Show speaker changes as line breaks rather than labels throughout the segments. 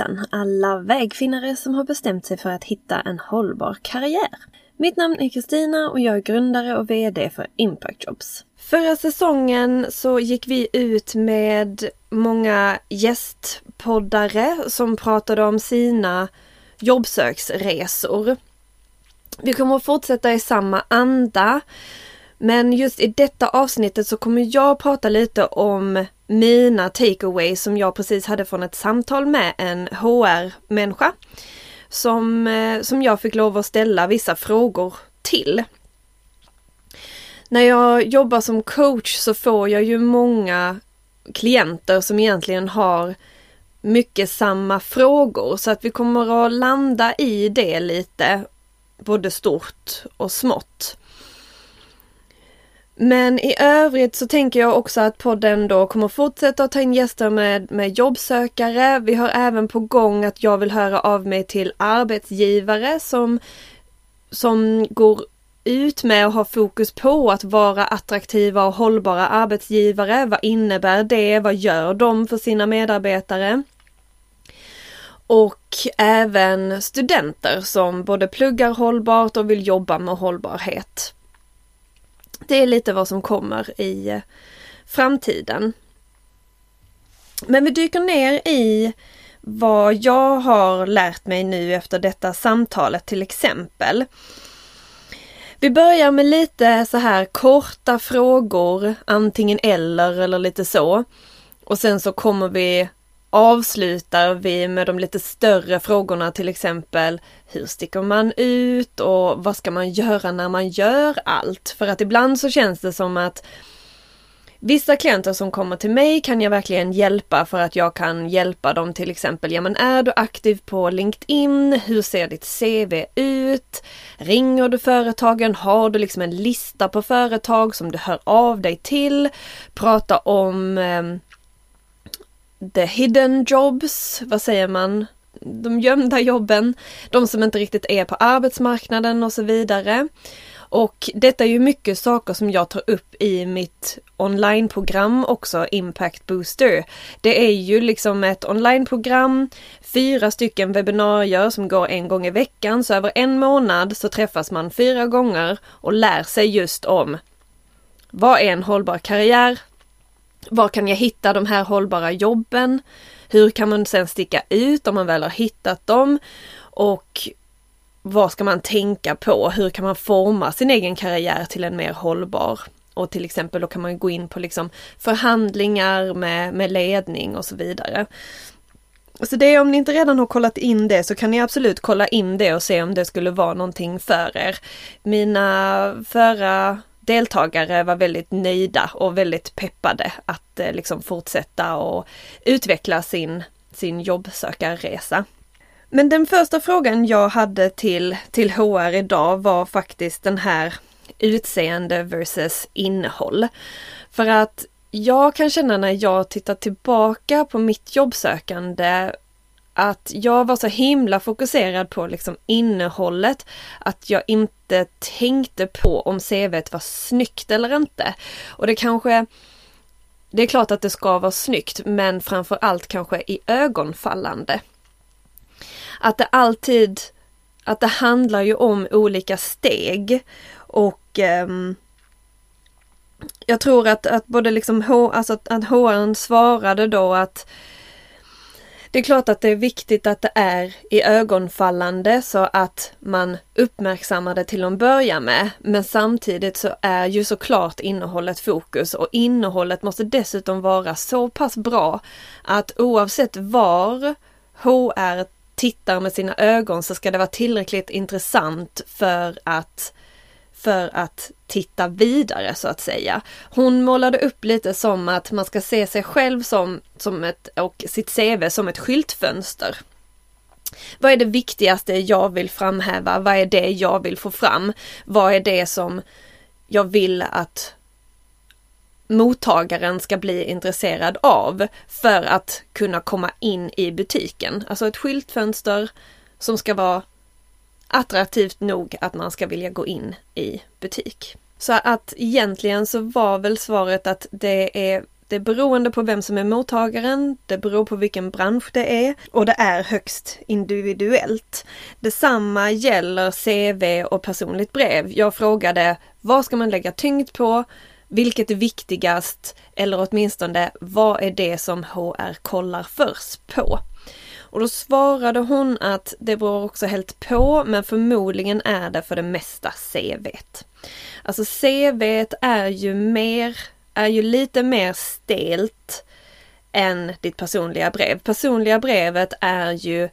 hejsan alla vägfinnare som har bestämt sig för att hitta en hållbar karriär. Mitt namn är Kristina och jag är grundare och VD för Impact Jobs. Förra säsongen så gick vi ut med många gästpoddare som pratade om sina jobbsöksresor. Vi kommer att fortsätta i samma anda. Men just i detta avsnittet så kommer jag prata lite om mina takeaways som jag precis hade från ett samtal med en HR-människa. Som, eh, som jag fick lov att ställa vissa frågor till. När jag jobbar som coach så får jag ju många klienter som egentligen har mycket samma frågor så att vi kommer att landa i det lite, både stort och smått. Men i övrigt så tänker jag också att podden då kommer fortsätta att ta in gäster med, med jobbsökare. Vi har även på gång att jag vill höra av mig till arbetsgivare som, som går ut med och ha fokus på att vara attraktiva och hållbara arbetsgivare. Vad innebär det? Vad gör de för sina medarbetare? Och även studenter som både pluggar hållbart och vill jobba med hållbarhet. Det är lite vad som kommer i framtiden. Men vi dyker ner i vad jag har lärt mig nu efter detta samtalet till exempel. Vi börjar med lite så här korta frågor, antingen eller eller lite så. Och sen så kommer vi avslutar vi med de lite större frågorna till exempel hur sticker man ut och vad ska man göra när man gör allt? För att ibland så känns det som att Vissa klienter som kommer till mig kan jag verkligen hjälpa för att jag kan hjälpa dem till exempel, ja men är du aktiv på LinkedIn? Hur ser ditt CV ut? Ringer du företagen? Har du liksom en lista på företag som du hör av dig till? Prata om eh, the hidden jobs, vad säger man? De gömda jobben, de som inte riktigt är på arbetsmarknaden och så vidare. Och detta är ju mycket saker som jag tar upp i mitt onlineprogram också, Impact Booster. Det är ju liksom ett onlineprogram, fyra stycken webbinarier som går en gång i veckan, så över en månad så träffas man fyra gånger och lär sig just om vad är en hållbar karriär? Var kan jag hitta de här hållbara jobben? Hur kan man sen sticka ut om man väl har hittat dem? Och vad ska man tänka på? Hur kan man forma sin egen karriär till en mer hållbar? Och till exempel då kan man gå in på liksom förhandlingar med, med ledning och så vidare. Så det om ni inte redan har kollat in det så kan ni absolut kolla in det och se om det skulle vara någonting för er. Mina förra deltagare var väldigt nöjda och väldigt peppade att eh, liksom fortsätta och utveckla sin, sin jobbsökarresa. Men den första frågan jag hade till, till HR idag var faktiskt den här utseende versus innehåll. För att jag kan känna när jag tittar tillbaka på mitt jobbsökande att jag var så himla fokuserad på liksom innehållet att jag inte tänkte på om CVt var snyggt eller inte. Och det kanske det är klart att det ska vara snyggt men framför allt kanske i ögonfallande. Att det alltid, att det handlar ju om olika steg och um, jag tror att, att både liksom H, alltså att, att HR svarade då att det är klart att det är viktigt att det är i ögonfallande så att man uppmärksammar det till att börja med. Men samtidigt så är ju såklart innehållet fokus och innehållet måste dessutom vara så pass bra att oavsett var HR tittar med sina ögon så ska det vara tillräckligt intressant för att för att titta vidare så att säga. Hon målade upp lite som att man ska se sig själv som, som ett, och sitt CV som ett skyltfönster. Vad är det viktigaste jag vill framhäva? Vad är det jag vill få fram? Vad är det som jag vill att mottagaren ska bli intresserad av för att kunna komma in i butiken? Alltså ett skyltfönster som ska vara attraktivt nog att man ska vilja gå in i butik. Så att egentligen så var väl svaret att det är Det är beroende på vem som är mottagaren, det beror på vilken bransch det är och det är högst individuellt. Detsamma gäller CV och personligt brev. Jag frågade vad ska man lägga tyngd på? Vilket är viktigast? Eller åtminstone vad är det som HR kollar först på? Och då svarade hon att det beror också helt på, men förmodligen är det för det mesta CVt. Alltså CVt är ju mer, är ju lite mer stelt än ditt personliga brev. Personliga brevet är ju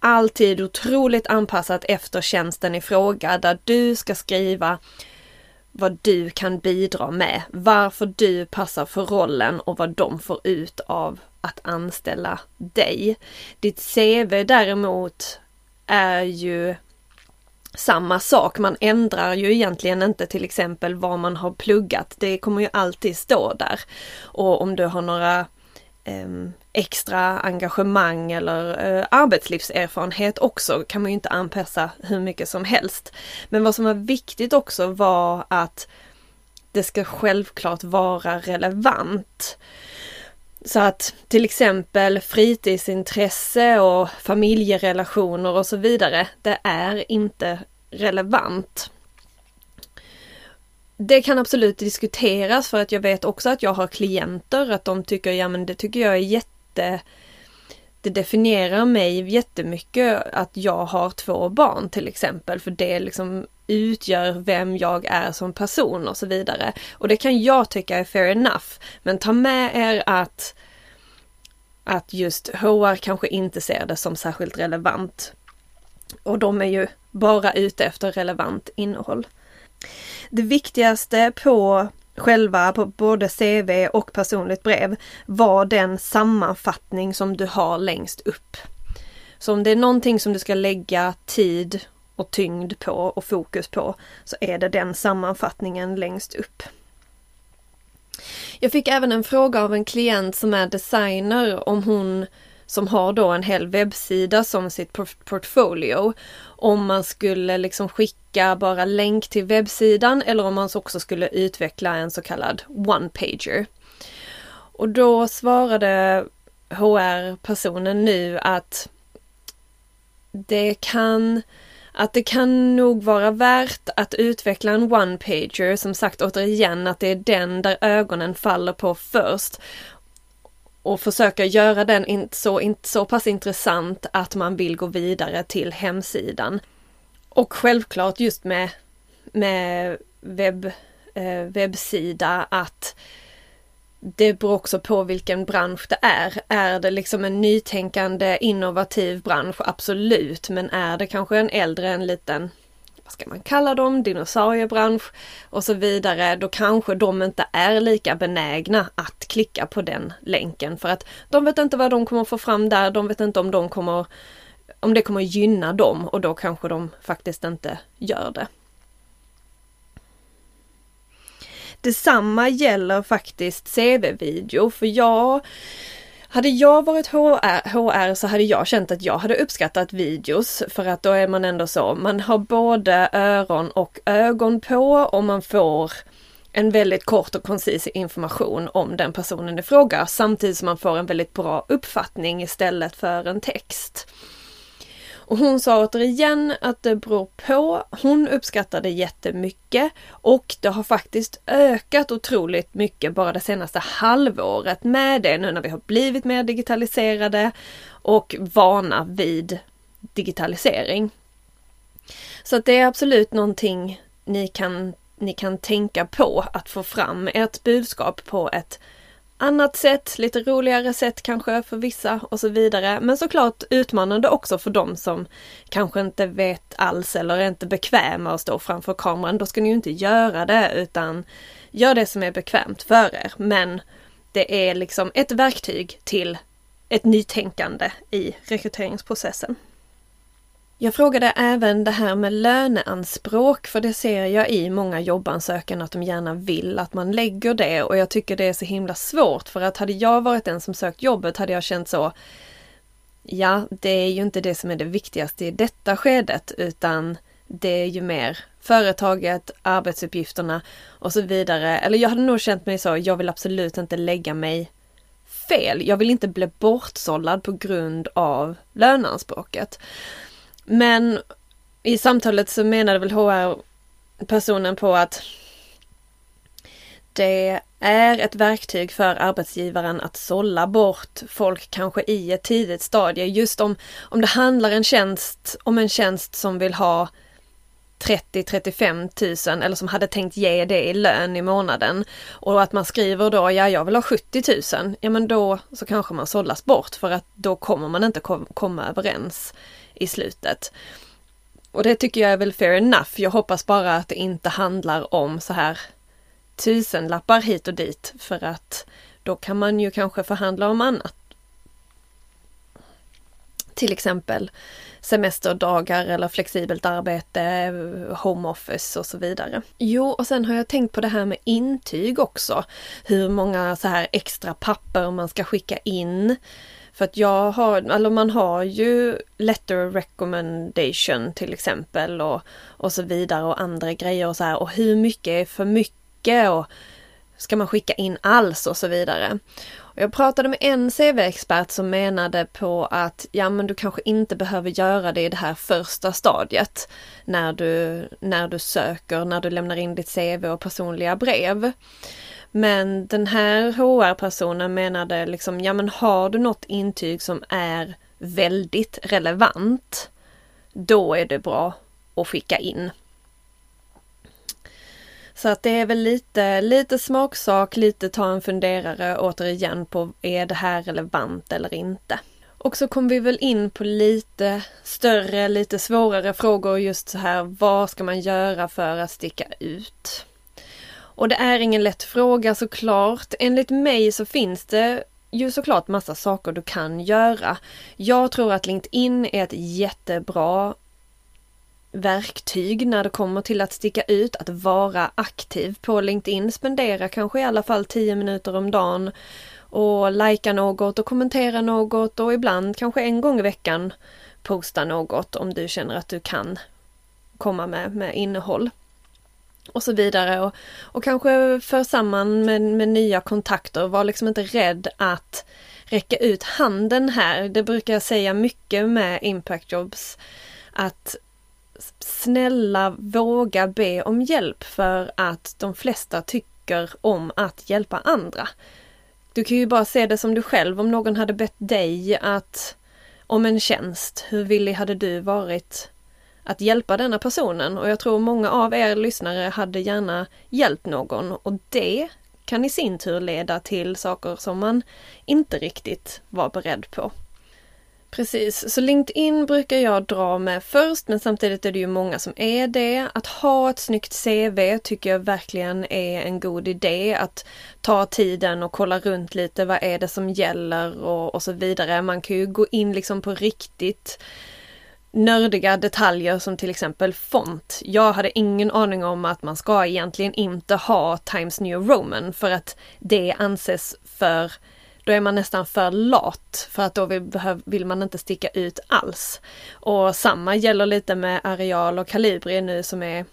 alltid otroligt anpassat efter tjänsten i fråga där du ska skriva vad du kan bidra med, varför du passar för rollen och vad de får ut av att anställa dig. Ditt CV däremot är ju samma sak. Man ändrar ju egentligen inte till exempel vad man har pluggat. Det kommer ju alltid stå där. Och om du har några eh, extra engagemang eller eh, arbetslivserfarenhet också kan man ju inte anpassa hur mycket som helst. Men vad som var viktigt också var att det ska självklart vara relevant. Så att till exempel fritidsintresse och familjerelationer och så vidare, det är inte relevant. Det kan absolut diskuteras för att jag vet också att jag har klienter att de tycker, ja men det tycker jag är jätte det definierar mig jättemycket att jag har två barn till exempel, för det liksom utgör vem jag är som person och så vidare. Och det kan jag tycka är fair enough. Men ta med er att att just HR kanske inte ser det som särskilt relevant. Och de är ju bara ute efter relevant innehåll. Det viktigaste på själva på både CV och personligt brev var den sammanfattning som du har längst upp. Så om det är någonting som du ska lägga tid och tyngd på och fokus på så är det den sammanfattningen längst upp. Jag fick även en fråga av en klient som är designer om hon som har då en hel webbsida som sitt portfolio. Om man skulle liksom skicka bara länk till webbsidan eller om man också skulle utveckla en så kallad one-pager. Och då svarade HR-personen nu att det kan att det kan nog vara värt att utveckla en one-pager, som sagt återigen att det är den där ögonen faller på först. Och försöka göra den så, så pass intressant att man vill gå vidare till hemsidan. Och självklart just med, med webb, eh, webbsida att det beror också på vilken bransch det är. Är det liksom en nytänkande, innovativ bransch? Absolut, men är det kanske en äldre, en liten, vad ska man kalla dem, dinosauriebransch och så vidare, då kanske de inte är lika benägna att klicka på den länken för att de vet inte vad de kommer få fram där, de vet inte om de kommer om det kommer gynna dem och då kanske de faktiskt inte gör det. Detsamma gäller faktiskt CV-video för jag hade jag varit HR, HR så hade jag känt att jag hade uppskattat videos för att då är man ändå så, man har både öron och ögon på och man får en väldigt kort och koncis information om den personen i fråga samtidigt som man får en väldigt bra uppfattning istället för en text. Och hon sa återigen att det beror på. Hon uppskattar det jättemycket och det har faktiskt ökat otroligt mycket bara det senaste halvåret med det nu när vi har blivit mer digitaliserade och vana vid digitalisering. Så att det är absolut någonting ni kan, ni kan tänka på att få fram ert budskap på ett annat sätt, lite roligare sätt kanske för vissa och så vidare. Men såklart utmanande också för de som kanske inte vet alls eller är inte bekväma att stå framför kameran. Då ska ni ju inte göra det utan gör det som är bekvämt för er. Men det är liksom ett verktyg till ett nytänkande i rekryteringsprocessen. Jag frågade även det här med löneanspråk, för det ser jag i många jobbansökan att de gärna vill att man lägger det och jag tycker det är så himla svårt för att hade jag varit den som sökt jobbet hade jag känt så Ja, det är ju inte det som är det viktigaste i detta skedet utan det är ju mer företaget, arbetsuppgifterna och så vidare. Eller jag hade nog känt mig så, jag vill absolut inte lägga mig fel. Jag vill inte bli bortsållad på grund av löneanspråket. Men i samtalet så menade väl HR-personen på att det är ett verktyg för arbetsgivaren att sålla bort folk kanske i ett tidigt stadie. Just om, om det handlar en tjänst, om en tjänst som vill ha 30-35 000 eller som hade tänkt ge det i lön i månaden och att man skriver då ja jag vill ha 70 000, ja men då så kanske man sållas bort för att då kommer man inte komma överens i slutet. Och det tycker jag är väl fair enough. Jag hoppas bara att det inte handlar om så här tusenlappar hit och dit för att då kan man ju kanske förhandla om annat. Till exempel semesterdagar eller flexibelt arbete, home office och så vidare. Jo, och sen har jag tänkt på det här med intyg också. Hur många så här extra papper man ska skicka in. För att jag har, eller man har ju letter of recommendation till exempel och, och så vidare och andra grejer och så här och hur mycket är för mycket och ska man skicka in alls och så vidare. Jag pratade med en CV-expert som menade på att ja men du kanske inte behöver göra det i det här första stadiet när du, när du söker, när du lämnar in ditt CV och personliga brev. Men den här HR-personen menade liksom, ja men har du något intyg som är väldigt relevant, då är det bra att skicka in. Så att det är väl lite, lite smaksak, lite ta en funderare återigen på är det här relevant eller inte. Och så kom vi väl in på lite större, lite svårare frågor just så här, vad ska man göra för att sticka ut? Och det är ingen lätt fråga såklart. Enligt mig så finns det ju såklart massa saker du kan göra. Jag tror att LinkedIn är ett jättebra verktyg när det kommer till att sticka ut, att vara aktiv på LinkedIn. Spendera kanske i alla fall 10 minuter om dagen och likea något och kommentera något och ibland kanske en gång i veckan posta något om du känner att du kan komma med, med innehåll. Och så vidare och, och kanske för samman med, med nya kontakter. Var liksom inte rädd att räcka ut handen här. Det brukar jag säga mycket med Impact Jobs. Att snälla våga be om hjälp för att de flesta tycker om att hjälpa andra. Du kan ju bara se det som du själv, om någon hade bett dig att om en tjänst, hur villig hade du varit att hjälpa denna personen? Och jag tror många av er lyssnare hade gärna hjälpt någon och det kan i sin tur leda till saker som man inte riktigt var beredd på. Precis, så LinkedIn brukar jag dra med först men samtidigt är det ju många som är det. Att ha ett snyggt CV tycker jag verkligen är en god idé. Att ta tiden och kolla runt lite, vad är det som gäller och, och så vidare. Man kan ju gå in liksom på riktigt nördiga detaljer som till exempel font. Jag hade ingen aning om att man ska egentligen inte ha Times New Roman för att det anses för då är man nästan för lat för att då vill, vill man inte sticka ut alls. Och samma gäller lite med areal och kalibri nu som är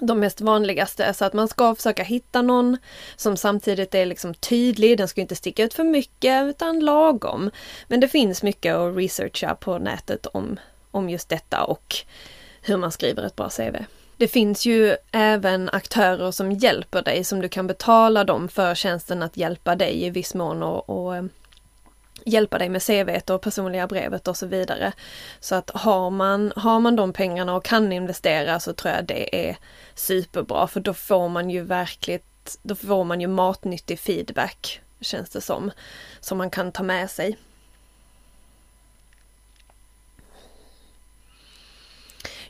de mest vanligaste. Så att man ska försöka hitta någon som samtidigt är liksom tydlig. Den ska inte sticka ut för mycket utan lagom. Men det finns mycket att researcha på nätet om, om just detta och hur man skriver ett bra CV. Det finns ju även aktörer som hjälper dig som du kan betala dem för tjänsten att hjälpa dig i viss mån och, och hjälpa dig med CV och personliga brevet och så vidare. Så att har man, har man de pengarna och kan investera så tror jag det är superbra för då får man ju verkligt, då får man ju matnyttig feedback känns det som, som man kan ta med sig.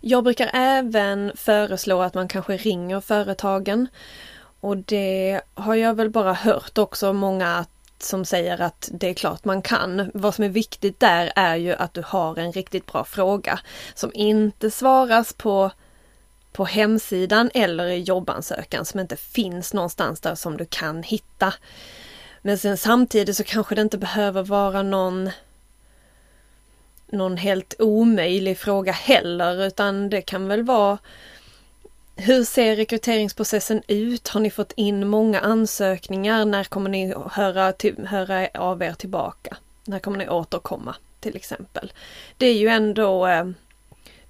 Jag brukar även föreslå att man kanske ringer företagen. Och det har jag väl bara hört också många att som säger att det är klart man kan. Vad som är viktigt där är ju att du har en riktigt bra fråga som inte svaras på på hemsidan eller i jobbansökan som inte finns någonstans där som du kan hitta. Men sen samtidigt så kanske det inte behöver vara någon någon helt omöjlig fråga heller utan det kan väl vara hur ser rekryteringsprocessen ut? Har ni fått in många ansökningar? När kommer ni höra, till, höra av er tillbaka? När kommer ni återkomma till exempel? Det är ju ändå eh,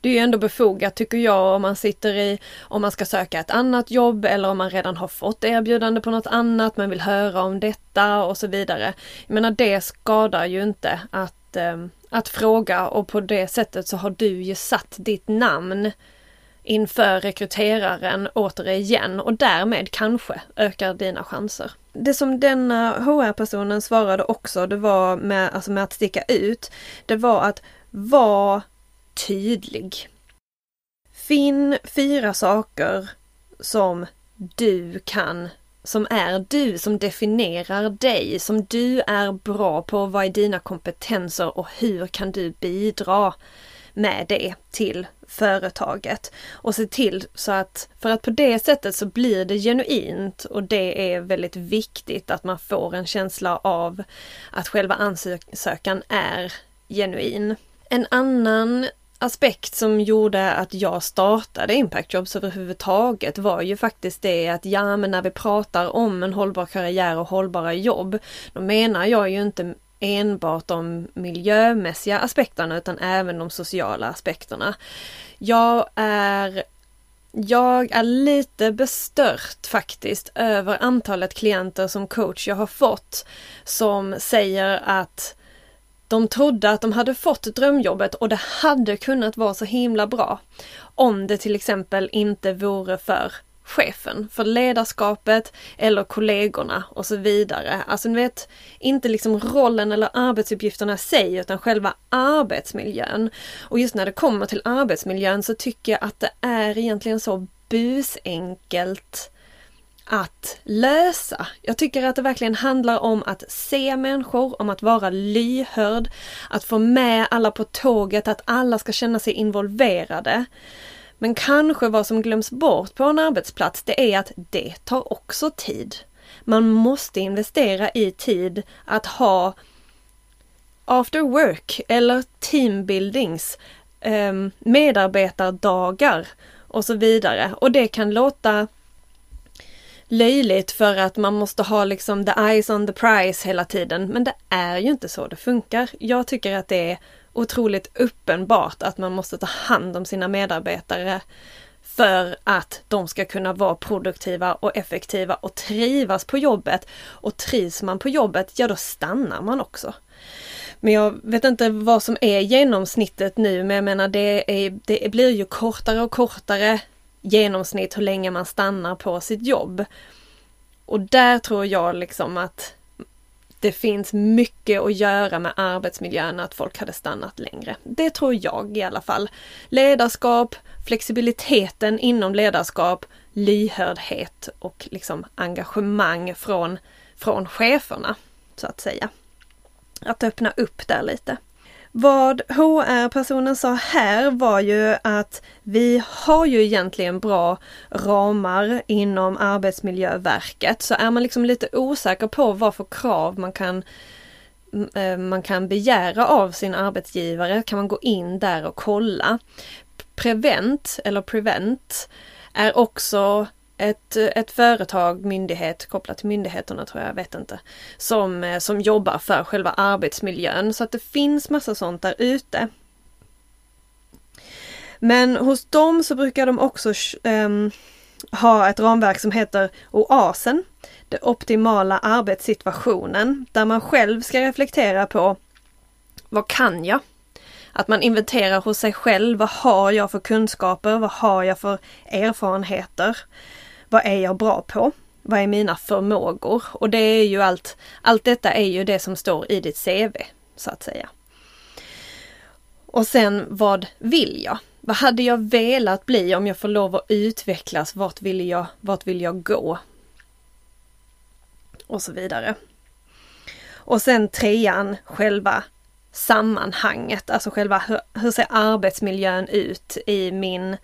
det är ju ändå befogat tycker jag om man sitter i, om man ska söka ett annat jobb eller om man redan har fått erbjudande på något annat men vill höra om detta och så vidare. Jag menar det skadar ju inte att, eh, att fråga och på det sättet så har du ju satt ditt namn inför rekryteraren återigen och därmed kanske ökar dina chanser. Det som denna HR-personen svarade också, det var med, alltså med att sticka ut, det var att vara tydlig. Finn fyra saker som du kan, som är du, som definierar dig, som du är bra på. Vad är dina kompetenser och hur kan du bidra med det till företaget? Och se till så att, för att på det sättet så blir det genuint och det är väldigt viktigt att man får en känsla av att själva ansökan är genuin. En annan aspekt som gjorde att jag startade Impact Jobs överhuvudtaget var ju faktiskt det att ja, men när vi pratar om en hållbar karriär och hållbara jobb, då menar jag ju inte enbart de miljömässiga aspekterna utan även de sociala aspekterna. Jag är jag är lite bestört faktiskt över antalet klienter som coach jag har fått som säger att de trodde att de hade fått drömjobbet och det hade kunnat vara så himla bra. Om det till exempel inte vore för chefen, för ledarskapet eller kollegorna och så vidare. Alltså ni vet, inte liksom rollen eller arbetsuppgifterna i sig utan själva arbetsmiljön. Och just när det kommer till arbetsmiljön så tycker jag att det är egentligen så busenkelt att lösa. Jag tycker att det verkligen handlar om att se människor, om att vara lyhörd, att få med alla på tåget, att alla ska känna sig involverade. Men kanske vad som glöms bort på en arbetsplats, det är att det tar också tid. Man måste investera i tid att ha after work eller teambuildings, eh, medarbetardagar och så vidare. Och det kan låta löjligt för att man måste ha liksom the eyes on the prize hela tiden. Men det är ju inte så det funkar. Jag tycker att det är otroligt uppenbart att man måste ta hand om sina medarbetare för att de ska kunna vara produktiva och effektiva och trivas på jobbet. Och trivs man på jobbet, ja då stannar man också. Men jag vet inte vad som är genomsnittet nu, men jag menar det, är, det blir ju kortare och kortare genomsnitt hur länge man stannar på sitt jobb. Och där tror jag liksom att det finns mycket att göra med arbetsmiljön, att folk hade stannat längre. Det tror jag i alla fall. Ledarskap, flexibiliteten inom ledarskap, lyhördhet och liksom engagemang från, från cheferna, så att säga. Att öppna upp där lite. Vad HR-personen sa här var ju att vi har ju egentligen bra ramar inom Arbetsmiljöverket. Så är man liksom lite osäker på vad för krav man kan eh, man kan begära av sin arbetsgivare kan man gå in där och kolla. Prevent eller Prevent är också ett, ett företag, myndighet, kopplat till myndigheterna tror jag, jag vet inte, som, eh, som jobbar för själva arbetsmiljön. Så att det finns massa sånt där ute. Men hos dem så brukar de också um, ha ett ramverk som heter OASen, den optimala arbetssituationen, där man själv ska reflektera på vad kan jag? Att man inventerar hos sig själv. Vad har jag för kunskaper? Vad har jag för erfarenheter? Vad är jag bra på? Vad är mina förmågor? Och det är ju allt, allt detta är ju det som står i ditt CV, så att säga. Och sen, vad vill jag? Vad hade jag velat bli om jag får lov att utvecklas? Vart vill jag, vart vill jag gå? Och så vidare. Och sen trean, själva sammanhanget, alltså själva hur, hur ser arbetsmiljön ut i min,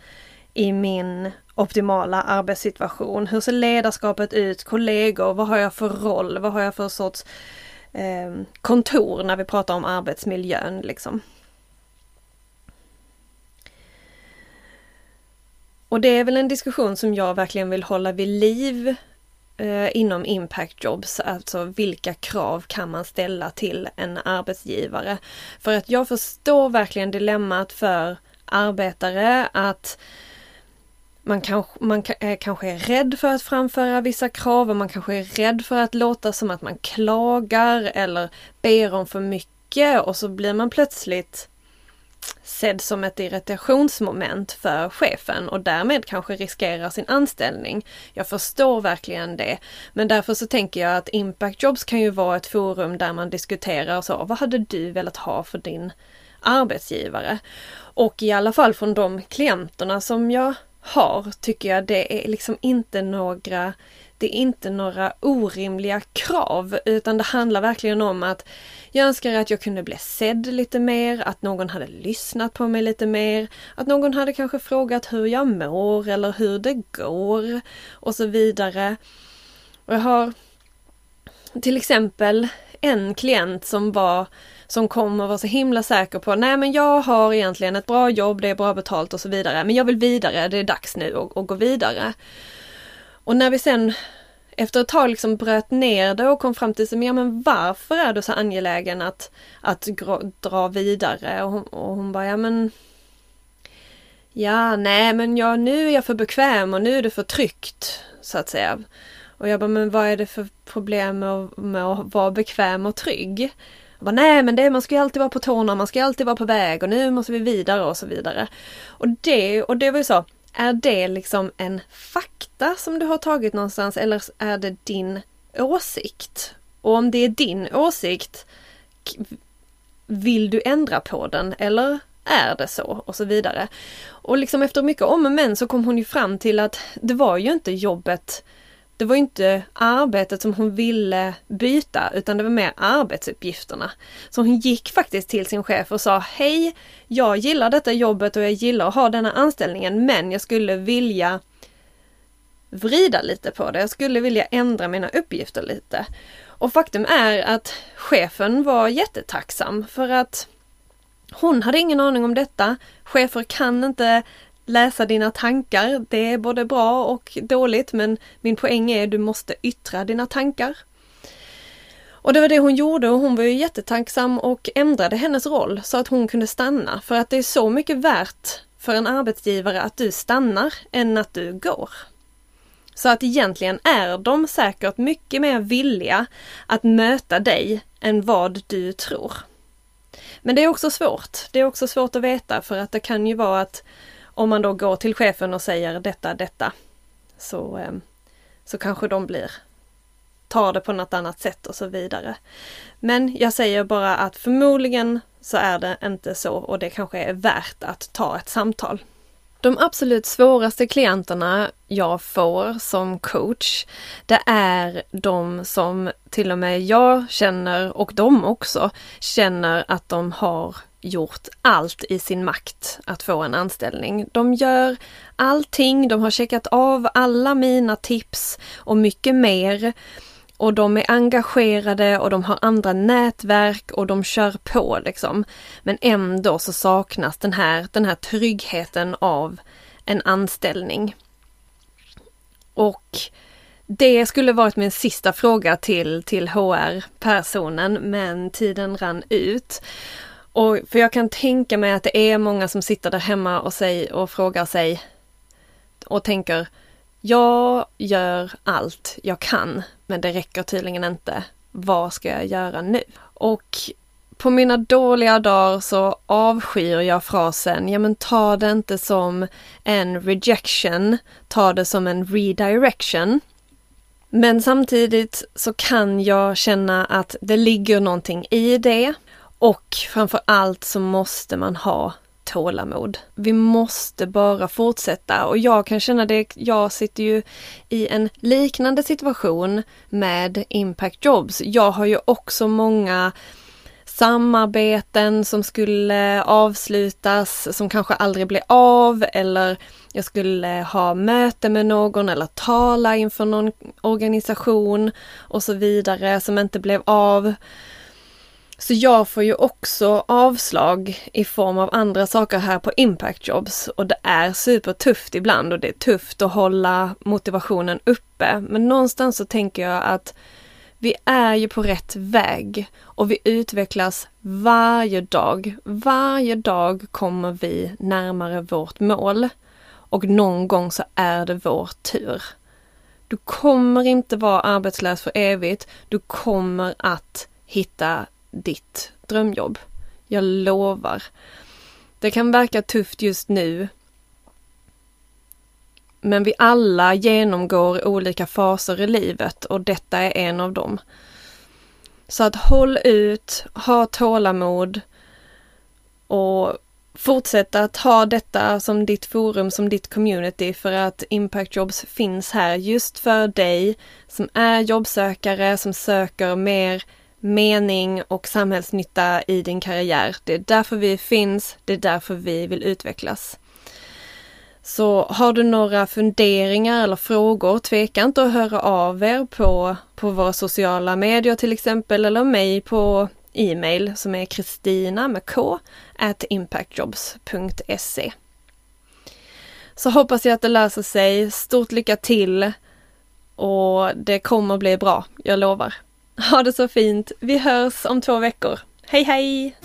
i min optimala arbetssituation? Hur ser ledarskapet ut? Kollegor? Vad har jag för roll? Vad har jag för sorts eh, kontor när vi pratar om arbetsmiljön liksom? Och det är väl en diskussion som jag verkligen vill hålla vid liv eh, inom impact jobs, alltså vilka krav kan man ställa till en arbetsgivare? För att jag förstår verkligen dilemmat för arbetare att man, kanske, man eh, kanske är rädd för att framföra vissa krav och man kanske är rädd för att låta som att man klagar eller ber om för mycket och så blir man plötsligt sedd som ett irritationsmoment för chefen och därmed kanske riskerar sin anställning. Jag förstår verkligen det. Men därför så tänker jag att Impact Jobs kan ju vara ett forum där man diskuterar så, vad hade du velat ha för din arbetsgivare? Och i alla fall från de klienterna som jag har tycker jag det är liksom inte några det är inte några orimliga krav utan det handlar verkligen om att jag önskar att jag kunde bli sedd lite mer, att någon hade lyssnat på mig lite mer, att någon hade kanske frågat hur jag mår eller hur det går och så vidare. Och jag har till exempel en klient som var som kommer vara så himla säker på, nej men jag har egentligen ett bra jobb, det är bra betalt och så vidare, men jag vill vidare, det är dags nu att, att gå vidare. Och när vi sen efter ett tag liksom bröt ner det och kom fram till, ja men varför är du så angelägen att, att dra vidare? Och hon, och hon bara, ja men Ja, nej men ja, nu är jag för bekväm och nu är det för tryggt, så att säga. Och jag bara, men vad är det för problem med, med att vara bekväm och trygg? Bara, nej men det, man ska ju alltid vara på tårna, man ska ju alltid vara på väg och nu måste vi vidare och så vidare. Och det, och det var ju så, är det liksom en fakta som du har tagit någonstans eller är det din åsikt? Och om det är din åsikt, vill du ändra på den eller är det så? Och så vidare. Och liksom efter mycket om och men så kom hon ju fram till att det var ju inte jobbet det var inte arbetet som hon ville byta utan det var mer arbetsuppgifterna. Så hon gick faktiskt till sin chef och sa Hej, jag gillar detta jobbet och jag gillar att ha denna anställningen men jag skulle vilja vrida lite på det. Jag skulle vilja ändra mina uppgifter lite. Och faktum är att chefen var jättetacksam för att hon hade ingen aning om detta. Chefer kan inte läsa dina tankar. Det är både bra och dåligt men min poäng är att du måste yttra dina tankar. Och det var det hon gjorde och hon var ju jättetacksam och ändrade hennes roll så att hon kunde stanna. För att det är så mycket värt för en arbetsgivare att du stannar än att du går. Så att egentligen är de säkert mycket mer villiga att möta dig än vad du tror. Men det är också svårt. Det är också svårt att veta för att det kan ju vara att om man då går till chefen och säger detta, detta, så, ehm, så kanske de blir tar det på något annat sätt och så vidare. Men jag säger bara att förmodligen så är det inte så och det kanske är värt att ta ett samtal. De absolut svåraste klienterna jag får som coach, det är de som till och med jag känner och de också känner att de har gjort allt i sin makt att få en anställning. De gör allting, de har checkat av alla mina tips och mycket mer. Och de är engagerade och de har andra nätverk och de kör på liksom. Men ändå så saknas den här, den här tryggheten av en anställning. Och det skulle varit min sista fråga till, till HR-personen men tiden rann ut. Och för jag kan tänka mig att det är många som sitter där hemma och, säger, och frågar sig och tänker jag gör allt jag kan, men det räcker tydligen inte. Vad ska jag göra nu? Och på mina dåliga dagar så avskyr jag frasen, ja men ta det inte som en rejection, ta det som en redirection. Men samtidigt så kan jag känna att det ligger någonting i det. Och framför allt så måste man ha tålamod. Vi måste bara fortsätta och jag kan känna det, jag sitter ju i en liknande situation med Impact Jobs. Jag har ju också många samarbeten som skulle avslutas som kanske aldrig blir av eller jag skulle ha möte med någon eller tala inför någon organisation och så vidare som inte blev av. Så jag får ju också avslag i form av andra saker här på Impact Jobs och det är supertufft ibland och det är tufft att hålla motivationen uppe. Men någonstans så tänker jag att vi är ju på rätt väg och vi utvecklas varje dag. Varje dag kommer vi närmare vårt mål och någon gång så är det vår tur. Du kommer inte vara arbetslös för evigt. Du kommer att hitta ditt drömjobb. Jag lovar. Det kan verka tufft just nu. Men vi alla genomgår olika faser i livet och detta är en av dem. Så att håll ut, ha tålamod och fortsätta att ha detta som ditt forum, som ditt community för att Impact Jobs finns här just för dig som är jobbsökare, som söker mer mening och samhällsnytta i din karriär. Det är därför vi finns, det är därför vi vill utvecklas. Så har du några funderingar eller frågor, tveka inte att höra av er på, på våra sociala medier till exempel eller mig på e-mail som är kristina med k at impactjobs.se. Så hoppas jag att det löser sig. Stort lycka till! Och det kommer bli bra, jag lovar. Ha det så fint! Vi hörs om två veckor. Hej hej!